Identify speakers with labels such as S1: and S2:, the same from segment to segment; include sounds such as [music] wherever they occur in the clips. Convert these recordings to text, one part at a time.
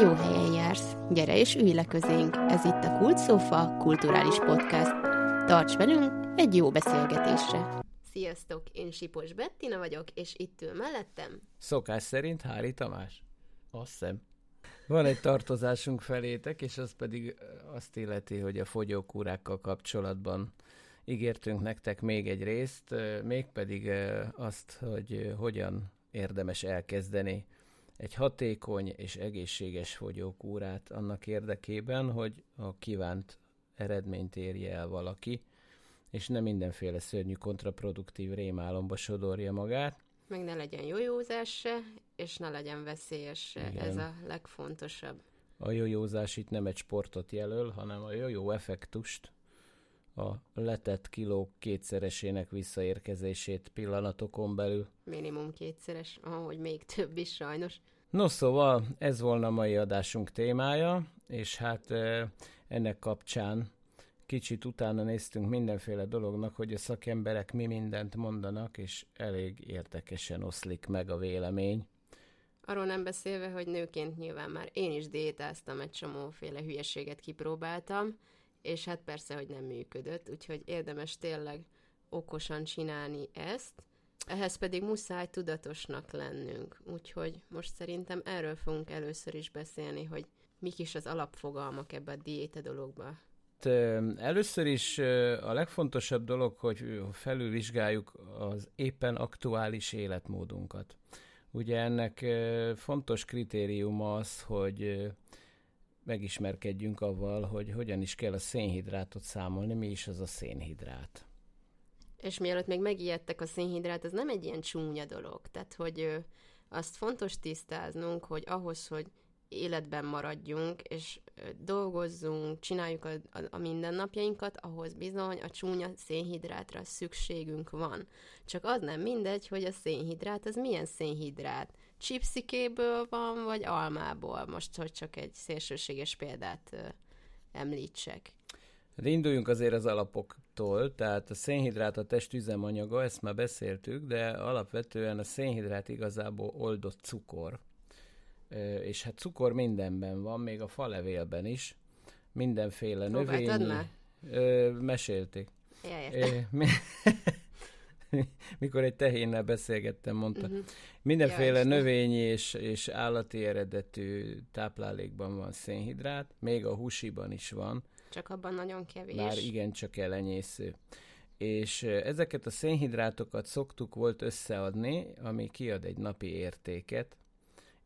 S1: Jó helyen jársz. Gyere és ülj le közénk. Ez itt a Kult Sofa kulturális podcast. Tarts velünk egy jó beszélgetésre. Sziasztok, én Sipos Bettina vagyok, és itt ül mellettem.
S2: Szokás szerint Hári Tamás. Azt hiszem. Van egy tartozásunk felétek, és az pedig azt illeti, hogy a fogyókúrákkal kapcsolatban ígértünk nektek még egy részt, mégpedig azt, hogy hogyan érdemes elkezdeni egy hatékony és egészséges fogyókúrát annak érdekében, hogy a kívánt eredményt érje el valaki, és nem mindenféle szörnyű kontraproduktív rémálomba sodorja magát.
S1: Meg ne legyen jójózás se, és ne legyen veszélyes se. Igen. Ez a legfontosabb.
S2: A jójózás itt nem egy sportot jelöl, hanem a jójó effektust, a letett kilók kétszeresének visszaérkezését pillanatokon belül.
S1: Minimum kétszeres, ahogy még több is sajnos.
S2: No szóval ez volna a mai adásunk témája, és hát ennek kapcsán kicsit utána néztünk mindenféle dolognak, hogy a szakemberek mi mindent mondanak, és elég érdekesen oszlik meg a vélemény.
S1: Arról nem beszélve, hogy nőként nyilván már én is diétáztam, egy csomóféle hülyeséget kipróbáltam, és hát persze, hogy nem működött, úgyhogy érdemes tényleg okosan csinálni ezt, ehhez pedig muszáj tudatosnak lennünk. Úgyhogy most szerintem erről fogunk először is beszélni, hogy mik is az alapfogalmak ebbe a diéta dologba.
S2: Először is a legfontosabb dolog, hogy felülvizsgáljuk az éppen aktuális életmódunkat. Ugye ennek fontos kritériuma az, hogy megismerkedjünk avval, hogy hogyan is kell a szénhidrátot számolni, mi is az a szénhidrát.
S1: És mielőtt még megijedtek a szénhidrát, ez nem egy ilyen csúnya dolog. Tehát, hogy azt fontos tisztáznunk, hogy ahhoz, hogy életben maradjunk, és dolgozzunk, csináljuk a, a, a mindennapjainkat, ahhoz bizony a csúnya szénhidrátra szükségünk van. Csak az nem mindegy, hogy a szénhidrát, az milyen szénhidrát. Csipszikéből van, vagy almából? Most, hogy csak egy szélsőséges példát ö, említsek.
S2: De induljunk azért az alapoktól, tehát a szénhidrát a test üzemanyaga, ezt már beszéltük, de alapvetően a szénhidrát igazából oldott cukor és hát cukor mindenben van, még a falevélben is, mindenféle növény. már? Ö, mesélték.
S1: Ja, [laughs] [laughs]
S2: mikor egy tehénnel beszélgettem, mondta. Uh-huh. Mindenféle ja, növényi és, és állati eredetű táplálékban van szénhidrát, még a húsiban is van.
S1: Csak abban nagyon kevés.
S2: Már igen, csak elenyésző. És ezeket a szénhidrátokat szoktuk volt összeadni, ami kiad egy napi értéket,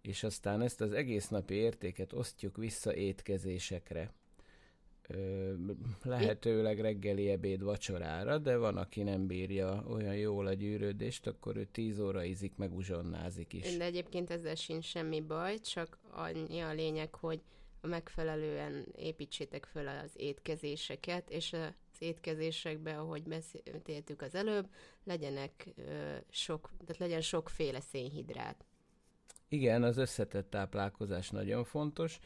S2: és aztán ezt az egész napi értéket osztjuk vissza étkezésekre. Lehetőleg reggeli, ebéd, vacsorára, de van, aki nem bírja olyan jól a gyűrődést, akkor ő 10 óra ízik, meg uzsonnázik is.
S1: De egyébként ezzel sincs semmi baj, csak annyi a lényeg, hogy megfelelően építsétek föl az étkezéseket, és az étkezésekben, ahogy beszéltük az előbb, legyenek sok, tehát legyen sokféle szénhidrát.
S2: Igen, az összetett táplálkozás nagyon fontos,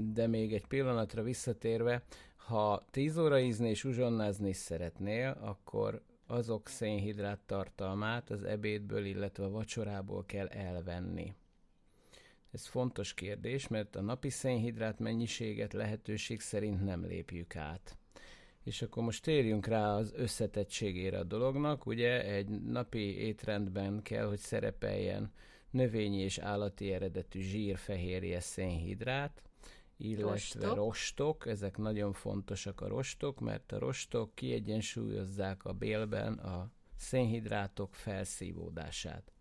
S2: de még egy pillanatra visszatérve, ha 10 óra ízni és uzsonnázni szeretnél, akkor azok szénhidrát tartalmát az ebédből, illetve a vacsorából kell elvenni. Ez fontos kérdés, mert a napi szénhidrát mennyiséget lehetőség szerint nem lépjük át. És akkor most térjünk rá az összetettségére a dolognak. Ugye egy napi étrendben kell, hogy szerepeljen növényi és állati eredetű zsír, fehérje, szénhidrát, illetve rostok. rostok. Ezek nagyon fontosak a rostok, mert a rostok kiegyensúlyozzák a bélben a szénhidrátok felszívódását,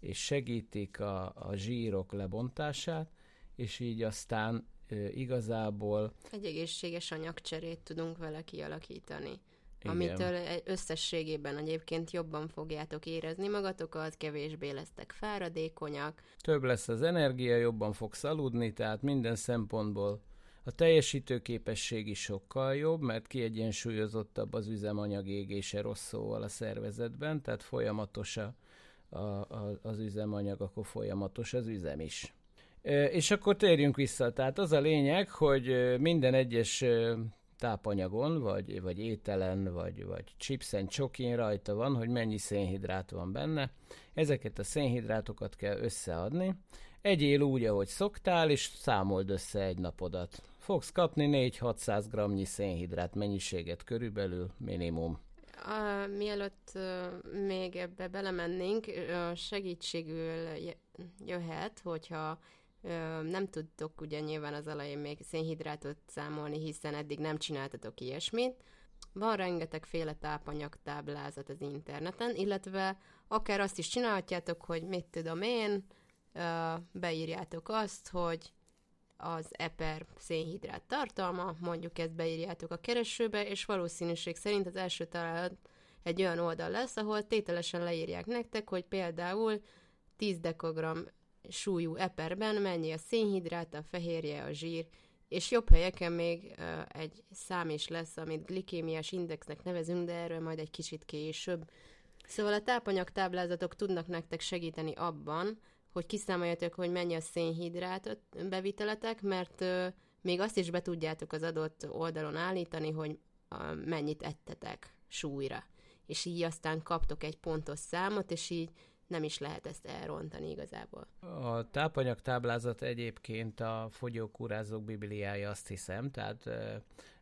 S2: és segítik a, a zsírok lebontását, és így aztán igazából...
S1: Egy egészséges anyagcserét tudunk vele kialakítani. Igen. amitől összességében egyébként jobban fogjátok érezni magatokat, kevésbé lesztek fáradékonyak.
S2: Több lesz az energia, jobban fogsz aludni, tehát minden szempontból a teljesítőképesség is sokkal jobb, mert kiegyensúlyozottabb az üzemanyag égése rossz szóval a szervezetben, tehát folyamatos a, a, az üzemanyag, akkor folyamatos az üzem is. És akkor térjünk vissza. Tehát az a lényeg, hogy minden egyes tápanyagon, vagy, vagy ételen, vagy, vagy chipsen, csokin rajta van, hogy mennyi szénhidrát van benne. Ezeket a szénhidrátokat kell összeadni. Egyél úgy, ahogy szoktál, és számold össze egy napodat. Fogsz kapni 4-600 g szénhidrát mennyiséget körülbelül minimum.
S1: A, mielőtt még ebbe belemennénk, segítségül jöhet, hogyha nem tudtok ugye nyilván az elején még szénhidrátot számolni, hiszen eddig nem csináltatok ilyesmit. Van rengetegféle tápanyag táblázat az interneten, illetve akár azt is csinálhatjátok, hogy mit tudom én, beírjátok azt, hogy az eper szénhidrát tartalma, mondjuk ezt beírjátok a keresőbe, és valószínűség szerint az első találat egy olyan oldal lesz, ahol tételesen leírják nektek, hogy például 10 dekogram súlyú eperben mennyi a szénhidrát, a fehérje, a zsír, és jobb helyeken még uh, egy szám is lesz, amit glikémiás indexnek nevezünk, de erről majd egy kicsit később. Szóval a tápanyag táblázatok tudnak nektek segíteni abban, hogy kiszámoljatok, hogy mennyi a szénhidrát beviteletek, mert uh, még azt is be tudjátok az adott oldalon állítani, hogy uh, mennyit ettetek súlyra. És így aztán kaptok egy pontos számot, és így nem is lehet ezt elrontani igazából.
S2: A tápanyag táblázat egyébként a fogyókúrázók bibliája, azt hiszem, tehát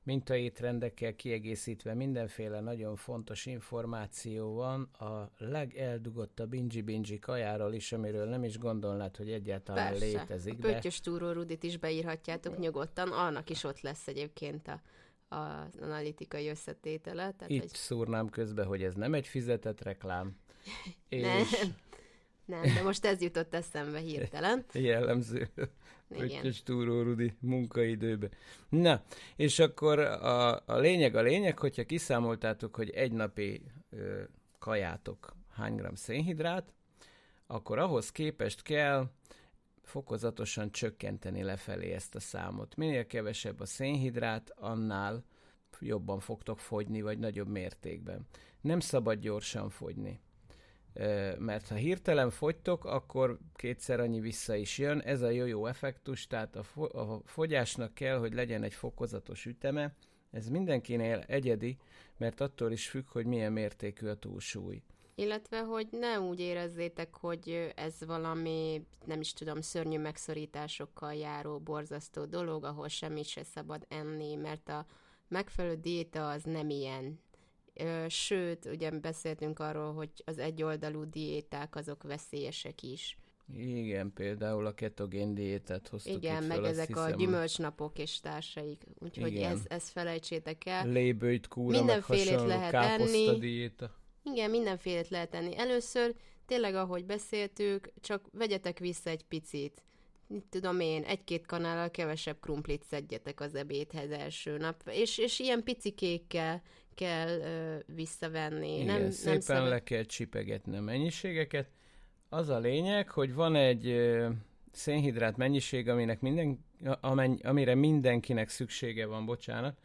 S2: mintaétrendekkel kiegészítve mindenféle nagyon fontos információ van a legeldugottabb inji-binji kajáról is, amiről nem is gondolnád, hogy egyáltalán
S1: Persze.
S2: létezik.
S1: A Pöttyös de... túró Rudit is beírhatjátok nyugodtan, annak is ott lesz egyébként a az analitikai összetétele.
S2: Tehát, Itt hogy... szúrnám közbe, hogy ez nem egy fizetett reklám.
S1: És... Nem, nem, de most ez jutott eszembe hirtelen. [laughs]
S2: Jellemző. Pöttyös túró Rudi munkaidőbe. Na, és akkor a, a lényeg a lényeg, hogyha kiszámoltátok, hogy egy napi ö, kajátok hány gram szénhidrát, akkor ahhoz képest kell fokozatosan csökkenteni lefelé ezt a számot. Minél kevesebb a szénhidrát, annál jobban fogtok fogyni, vagy nagyobb mértékben. Nem szabad gyorsan fogyni mert ha hirtelen fogytok, akkor kétszer annyi vissza is jön. Ez a jó-jó effektus, tehát a, a fogyásnak kell, hogy legyen egy fokozatos üteme. Ez mindenkinél egyedi, mert attól is függ, hogy milyen mértékű a túlsúly.
S1: Illetve, hogy ne úgy érezzétek, hogy ez valami, nem is tudom, szörnyű megszorításokkal járó, borzasztó dolog, ahol semmit se szabad enni, mert a megfelelő diéta az nem ilyen Sőt, ugye beszéltünk arról, hogy az egyoldalú diéták azok veszélyesek is.
S2: Igen, például a ketogén diétát hoztuk
S1: Igen,
S2: itt
S1: meg
S2: fel,
S1: ezek
S2: hiszem,
S1: a gyümölcsnapok és társaik. Úgyhogy ez, ez felejtsétek el.
S2: Lébőjt kúra,
S1: Mindenfélét lehet enni.
S2: diéta.
S1: Igen, mindenfélét lehet enni. Először tényleg, ahogy beszéltük, csak vegyetek vissza egy picit. Mit tudom én, egy-két kanállal kevesebb krumplit szedjetek az ebédhez első nap. És, és ilyen picikékkel kell ö, visszavenni.
S2: Igen,
S1: nem,
S2: szépen
S1: nem szabad...
S2: le kell csipegetni a mennyiségeket. Az a lényeg, hogy van egy ö, szénhidrát mennyiség, aminek minden, amenny, amire mindenkinek szüksége van, bocsánat,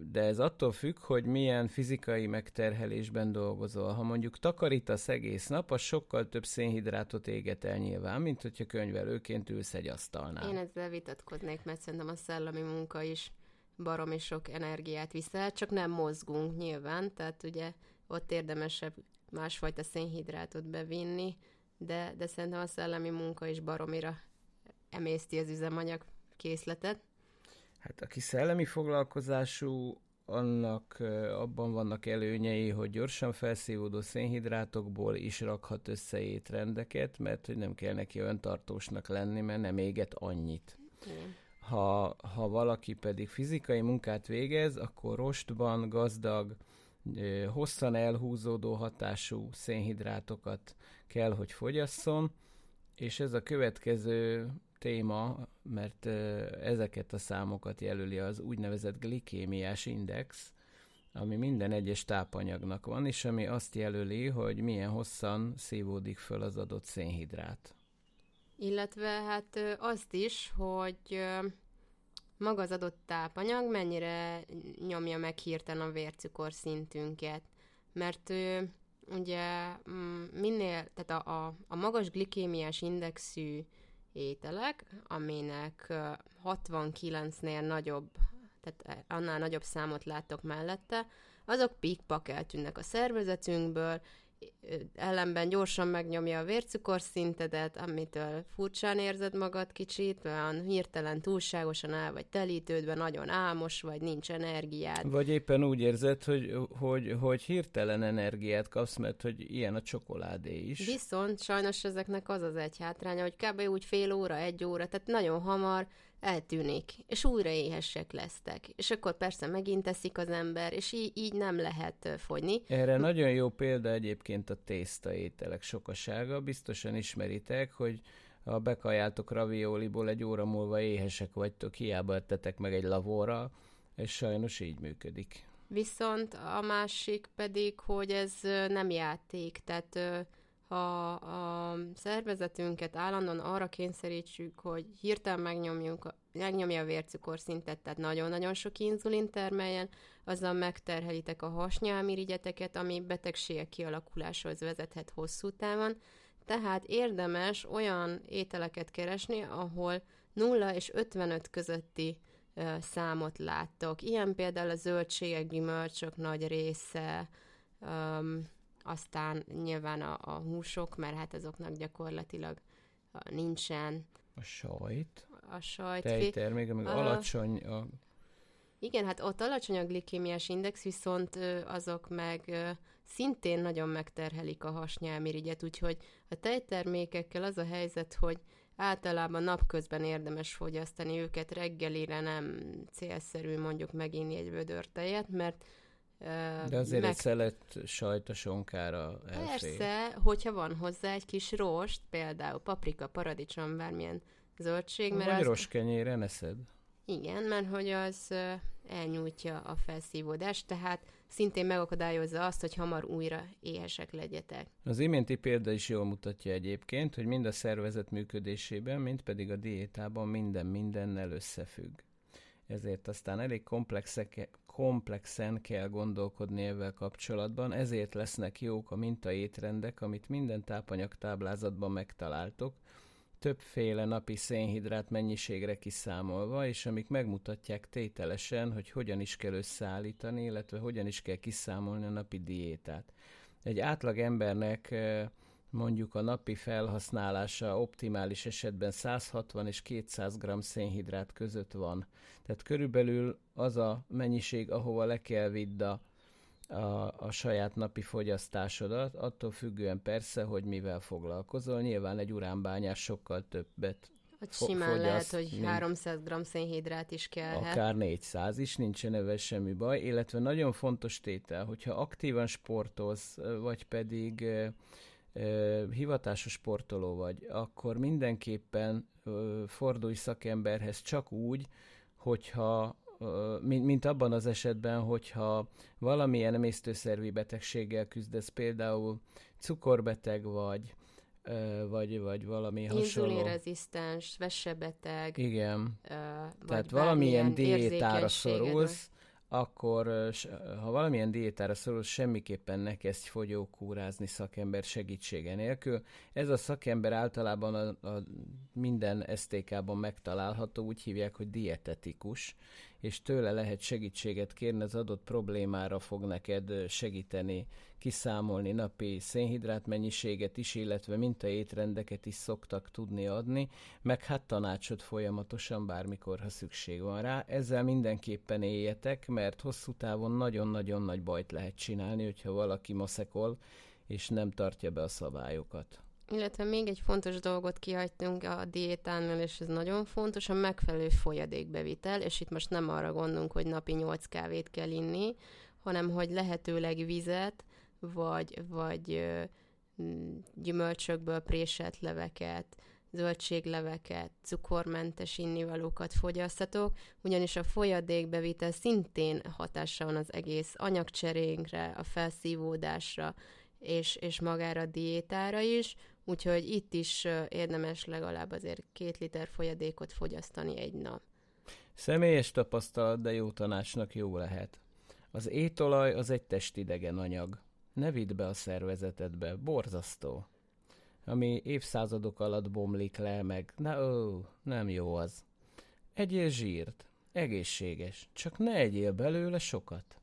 S2: de ez attól függ, hogy milyen fizikai megterhelésben dolgozol. Ha mondjuk takarítasz egész nap, az sokkal több szénhidrátot éget el nyilván, mint hogyha könyvelőként ülsz egy asztalnál.
S1: Én ezzel vitatkoznék, mert szerintem a szellemi munka is baromi sok energiát viszel, csak nem mozgunk nyilván, tehát ugye ott érdemesebb másfajta szénhidrátot bevinni, de, de szerintem a szellemi munka is baromira emészti az üzemanyag készletet.
S2: Hát aki szellemi foglalkozású, annak abban vannak előnyei, hogy gyorsan felszívódó szénhidrátokból is rakhat össze étrendeket, mert hogy nem kell neki olyan tartósnak lenni, mert nem éget annyit. Igen. Ha, ha valaki pedig fizikai munkát végez, akkor rostban gazdag, hosszan elhúzódó hatású szénhidrátokat kell, hogy fogyasszon, és ez a következő téma, mert ezeket a számokat jelöli az úgynevezett glikémiás index, ami minden egyes tápanyagnak van, és ami azt jelöli, hogy milyen hosszan szívódik föl az adott szénhidrát.
S1: Illetve hát azt is, hogy maga az adott tápanyag mennyire nyomja meg hirtelen a vércukor szintünket. Mert ugye mm, minél, tehát a, a, a magas glikémiás indexű ételek, aminek 69-nél nagyobb, tehát annál nagyobb számot látok mellette, azok pikpak eltűnnek a szervezetünkből, ellenben gyorsan megnyomja a vércukorszintedet, amitől furcsán érzed magad kicsit, olyan hirtelen túlságosan el vagy telítődve, nagyon álmos vagy, nincs energiád.
S2: Vagy éppen úgy érzed, hogy, hogy, hogy hirtelen energiát kapsz, mert hogy ilyen a csokoládé is.
S1: Viszont sajnos ezeknek az az egy hátránya, hogy kb. úgy fél óra, egy óra, tehát nagyon hamar eltűnik, és újra éhesek lesztek. És akkor persze megint teszik az ember, és így, így nem lehet fogyni.
S2: Erre nagyon jó példa egyébként a tészta ételek sokasága. Biztosan ismeritek, hogy ha bekajáltok ravioliból, egy óra múlva éhesek vagytok, hiába ettetek meg egy lavóra, és sajnos így működik.
S1: Viszont a másik pedig, hogy ez nem játék, tehát ha a szervezetünket állandóan arra kényszerítsük, hogy hirtelen megnyomjuk, megnyomja a vércukorszintet, tehát nagyon-nagyon sok inzulin termeljen, azzal megterhelitek a hasnyálmirigyeteket, ami betegségek kialakuláshoz vezethet hosszú távon. Tehát érdemes olyan ételeket keresni, ahol 0 és 55 közötti számot láttok. Ilyen például a zöldségek, gyümölcsök nagy része, um, aztán nyilván a, a húsok, mert hát azoknak gyakorlatilag nincsen.
S2: A sajt.
S1: A sajt.
S2: Tejtermék, még a... alacsony a...
S1: Igen, hát ott alacsony a glikémiás index, viszont azok meg szintén nagyon megterhelik a hasnyálmirigyet, úgyhogy a tejtermékekkel az a helyzet, hogy általában napközben érdemes fogyasztani őket, reggelire nem célszerű mondjuk meginni egy vödör tejet, mert
S2: de azért meg... egy szelet sajt a sonkára elfér.
S1: Persze, hogyha van hozzá egy kis rost, például paprika, paradicsom, bármilyen zöldség.
S2: Mert Vagy az... rostkenyére eszed.
S1: Igen, mert hogy az elnyújtja a felszívódást, tehát szintén megakadályozza azt, hogy hamar újra éhesek legyetek.
S2: Az iménti példa is jól mutatja egyébként, hogy mind a szervezet működésében, mind pedig a diétában minden mindennel összefügg. Ezért aztán elég komplexek, komplexen kell gondolkodni ezzel kapcsolatban, ezért lesznek jók a mintaétrendek, amit minden tápanyag táblázatban megtaláltok, többféle napi szénhidrát mennyiségre kiszámolva, és amik megmutatják tételesen, hogy hogyan is kell összeállítani, illetve hogyan is kell kiszámolni a napi diétát. Egy átlag embernek eh, mondjuk a napi felhasználása optimális esetben 160 és 200 g szénhidrát között van. Tehát körülbelül az a mennyiség, ahova le kell vidd a, a, a saját napi fogyasztásodat, attól függően persze, hogy mivel foglalkozol. Nyilván egy uránbányás sokkal többet
S1: Hát simán fogyaszt, lehet, hogy 300 g szénhidrát is kell.
S2: Akár 400 is, nincsen ebben semmi baj, illetve nagyon fontos tétel, hogyha aktívan sportolsz, vagy pedig hivatásos sportoló vagy, akkor mindenképpen fordulj szakemberhez csak úgy, hogyha mint, mint abban az esetben, hogyha valamilyen emésztőszervi betegséggel küzdesz, például cukorbeteg vagy, vagy, vagy valami hasonló.
S1: Inzulinrezisztens, vesebeteg.
S2: Igen. Vagy Tehát valamilyen diétára szorulsz, akkor ha valamilyen diétára szorul, semmiképpen ne kezdj fogyókúrázni szakember segítsége nélkül. Ez a szakember általában a, a minden STK-ban megtalálható, úgy hívják, hogy dietetikus, és tőle lehet segítséget kérni, az adott problémára fog neked segíteni kiszámolni napi szénhidrát mennyiséget is, illetve mintaétrendeket is szoktak tudni adni, meg hát tanácsot folyamatosan bármikor, ha szükség van rá. Ezzel mindenképpen éljetek, mert hosszú távon nagyon-nagyon nagy bajt lehet csinálni, hogyha valaki maszekol, és nem tartja be a szabályokat.
S1: Illetve még egy fontos dolgot kihagytunk a diétánál, és ez nagyon fontos, a megfelelő folyadékbevitel, és itt most nem arra gondolunk, hogy napi 8 kávét kell inni, hanem hogy lehetőleg vizet, vagy, vagy gyümölcsökből préselt leveket, zöldségleveket, cukormentes innivalókat fogyasztatok, ugyanis a folyadékbevitel szintén hatása van az egész anyagcserénkre, a felszívódásra, és, és magára a diétára is, úgyhogy itt is érdemes legalább azért két liter folyadékot fogyasztani egy nap.
S2: Személyes tapasztalat, de jó tanácsnak jó lehet. Az étolaj az egy testidegen anyag. Ne vidd be a szervezetedbe, borzasztó. Ami évszázadok alatt bomlik le, meg na ó, nem jó az. Egyél zsírt, egészséges, csak ne egyél belőle sokat.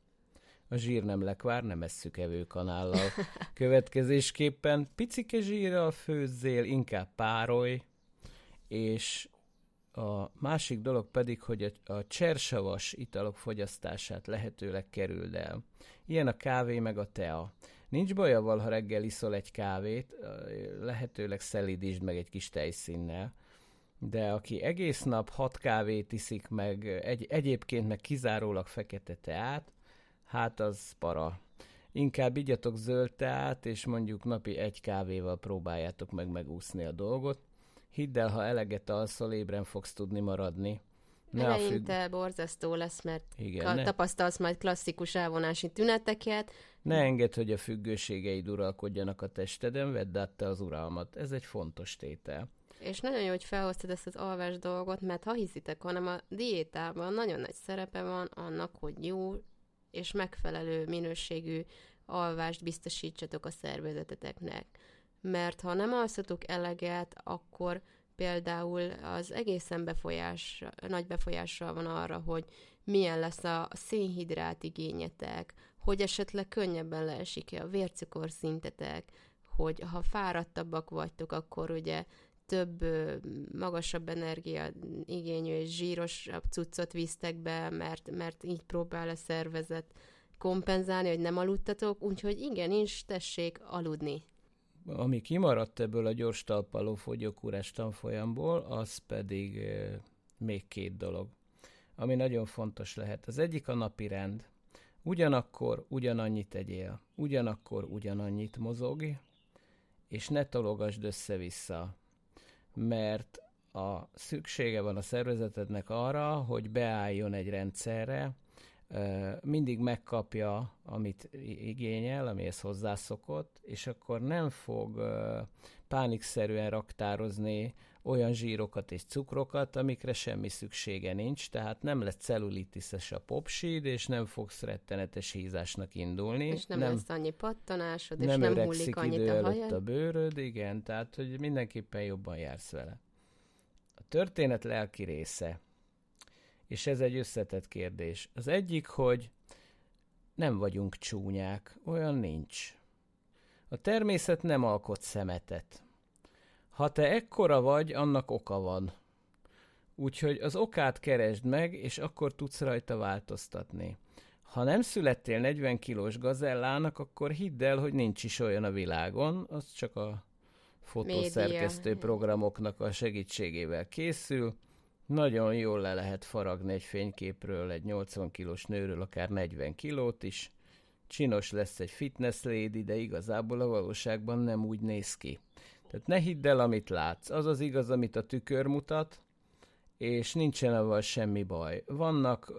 S2: A zsír nem lekvár, nem esszük evőkanállal. [laughs] Következésképpen picike zsírral főzzél, inkább párolj, és a másik dolog pedig, hogy a, a csersavas italok fogyasztását lehetőleg kerüld el. Ilyen a kávé meg a tea. Nincs baj avval, ha reggel iszol egy kávét, lehetőleg szelídítsd meg egy kis tejszínnel, de aki egész nap hat kávét iszik meg, egy, egyébként meg kizárólag fekete teát, hát az para. Inkább igyatok zöld teát, és mondjuk napi egy kávéval próbáljátok meg megúszni a dolgot. Hidd el, ha eleget alszol, ébren fogsz tudni maradni.
S1: Ne Eleinte függ... borzasztó lesz, mert Igen, ka- ne... tapasztalsz majd klasszikus elvonási tüneteket.
S2: Ne engedd, hogy a függőségeid uralkodjanak a testeden, vedd át te az uralmat. Ez egy fontos tétel.
S1: És nagyon jó, hogy felhoztad ezt az alvás dolgot, mert ha hiszitek, hanem a diétában nagyon nagy szerepe van annak, hogy jó és megfelelő minőségű alvást biztosítsatok a szervezeteteknek. Mert ha nem alszatok eleget, akkor például az egészen befolyás, nagy befolyással van arra, hogy milyen lesz a szénhidrát igényetek, hogy esetleg könnyebben leesik-e a vércukorszintetek, hogy ha fáradtabbak vagytok, akkor ugye több, magasabb energia igényű és zsírosabb cuccot visztek be, mert, mert így próbál a szervezet kompenzálni, hogy nem aludtatok, úgyhogy igenis tessék aludni.
S2: Ami kimaradt ebből a gyors talpaló fogyókúrás tanfolyamból, az pedig még két dolog, ami nagyon fontos lehet. Az egyik a napi rend. Ugyanakkor ugyanannyit tegyél, ugyanakkor ugyanannyit mozog, és ne tologasd össze-vissza mert a szüksége van a szervezetednek arra, hogy beálljon egy rendszerre, mindig megkapja, amit igényel, amihez hozzászokott, és akkor nem fog pánikszerűen raktározni olyan zsírokat és cukrokat, amikre semmi szüksége nincs, tehát nem lesz cellulitiszes a popsíd, és nem fogsz rettenetes hízásnak indulni.
S1: És nem,
S2: nem
S1: lesz annyi pattanásod, és nem, nem hullik annyit a hajad.
S2: a bőröd, igen, tehát hogy mindenképpen jobban jársz vele. A történet lelki része, és ez egy összetett kérdés. Az egyik, hogy nem vagyunk csúnyák, olyan nincs. A természet nem alkot szemetet. Ha te ekkora vagy, annak oka van. Úgyhogy az okát keresd meg, és akkor tudsz rajta változtatni. Ha nem születtél 40 kilós gazellának, akkor hidd el, hogy nincs is olyan a világon, az csak a fotószerkesztő programoknak a segítségével készül. Nagyon jól le lehet faragni egy fényképről egy 80 kilós nőről, akár 40 kilót is. Csinos lesz egy fitness lady, de igazából a valóságban nem úgy néz ki. Tehát ne hidd el, amit látsz. Az az igaz, amit a tükör mutat, és nincsen avval semmi baj. Vannak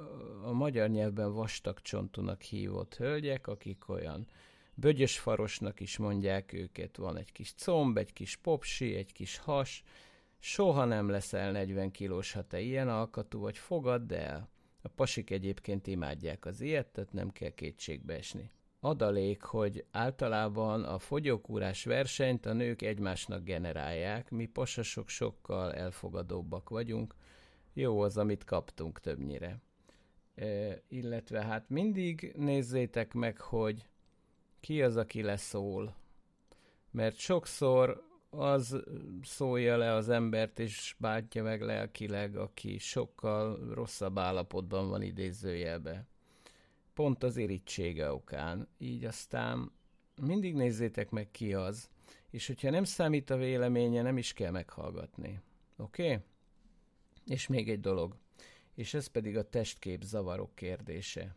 S2: a magyar nyelvben vastag csontúnak hívott hölgyek, akik olyan bögyös farosnak is mondják őket. Van egy kis comb, egy kis popsi, egy kis has. Soha nem leszel 40 kilós, ha te ilyen alkatú vagy, fogadd el. A pasik egyébként imádják az ilyet, tehát nem kell kétségbe esni adalék, hogy általában a fogyókúrás versenyt a nők egymásnak generálják, mi pasasok sokkal elfogadóbbak vagyunk, jó az, amit kaptunk többnyire. E, illetve hát mindig nézzétek meg, hogy ki az, aki leszól. Mert sokszor az szólja le az embert, és bántja meg lelkileg, aki sokkal rosszabb állapotban van idézőjelbe pont az irítsége okán. Így aztán mindig nézzétek meg ki az, és hogyha nem számít a véleménye, nem is kell meghallgatni. Oké? Okay? És még egy dolog, és ez pedig a testkép zavarok kérdése.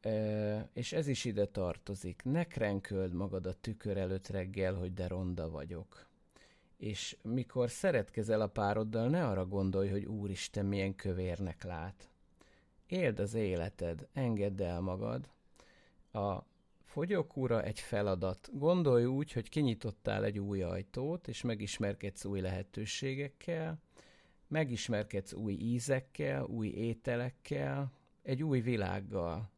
S2: E, és ez is ide tartozik. Ne krenköld magad a tükör előtt reggel, hogy de ronda vagyok. És mikor szeretkezel a pároddal, ne arra gondolj, hogy úristen, milyen kövérnek lát éld az életed, engedd el magad. A fogyókúra egy feladat. Gondolj úgy, hogy kinyitottál egy új ajtót, és megismerkedsz új lehetőségekkel, megismerkedsz új ízekkel, új ételekkel, egy új világgal.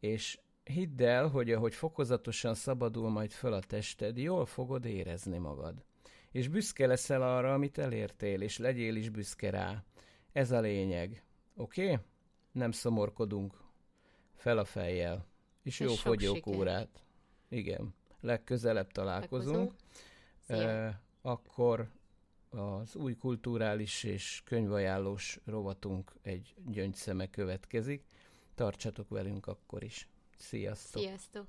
S2: És hidd el, hogy ahogy fokozatosan szabadul majd föl a tested, jól fogod érezni magad. És büszke leszel arra, amit elértél, és legyél is büszke rá. Ez a lényeg. Oké? Okay? Nem szomorkodunk. fel a fejjel, és, és jó fogyókúrát. Igen, legközelebb találkozunk. Uh, akkor az új kulturális és könyvajánlós rovatunk egy gyöngyszeme következik. Tartsatok velünk akkor is. Sziasztok!
S1: Sziasztok!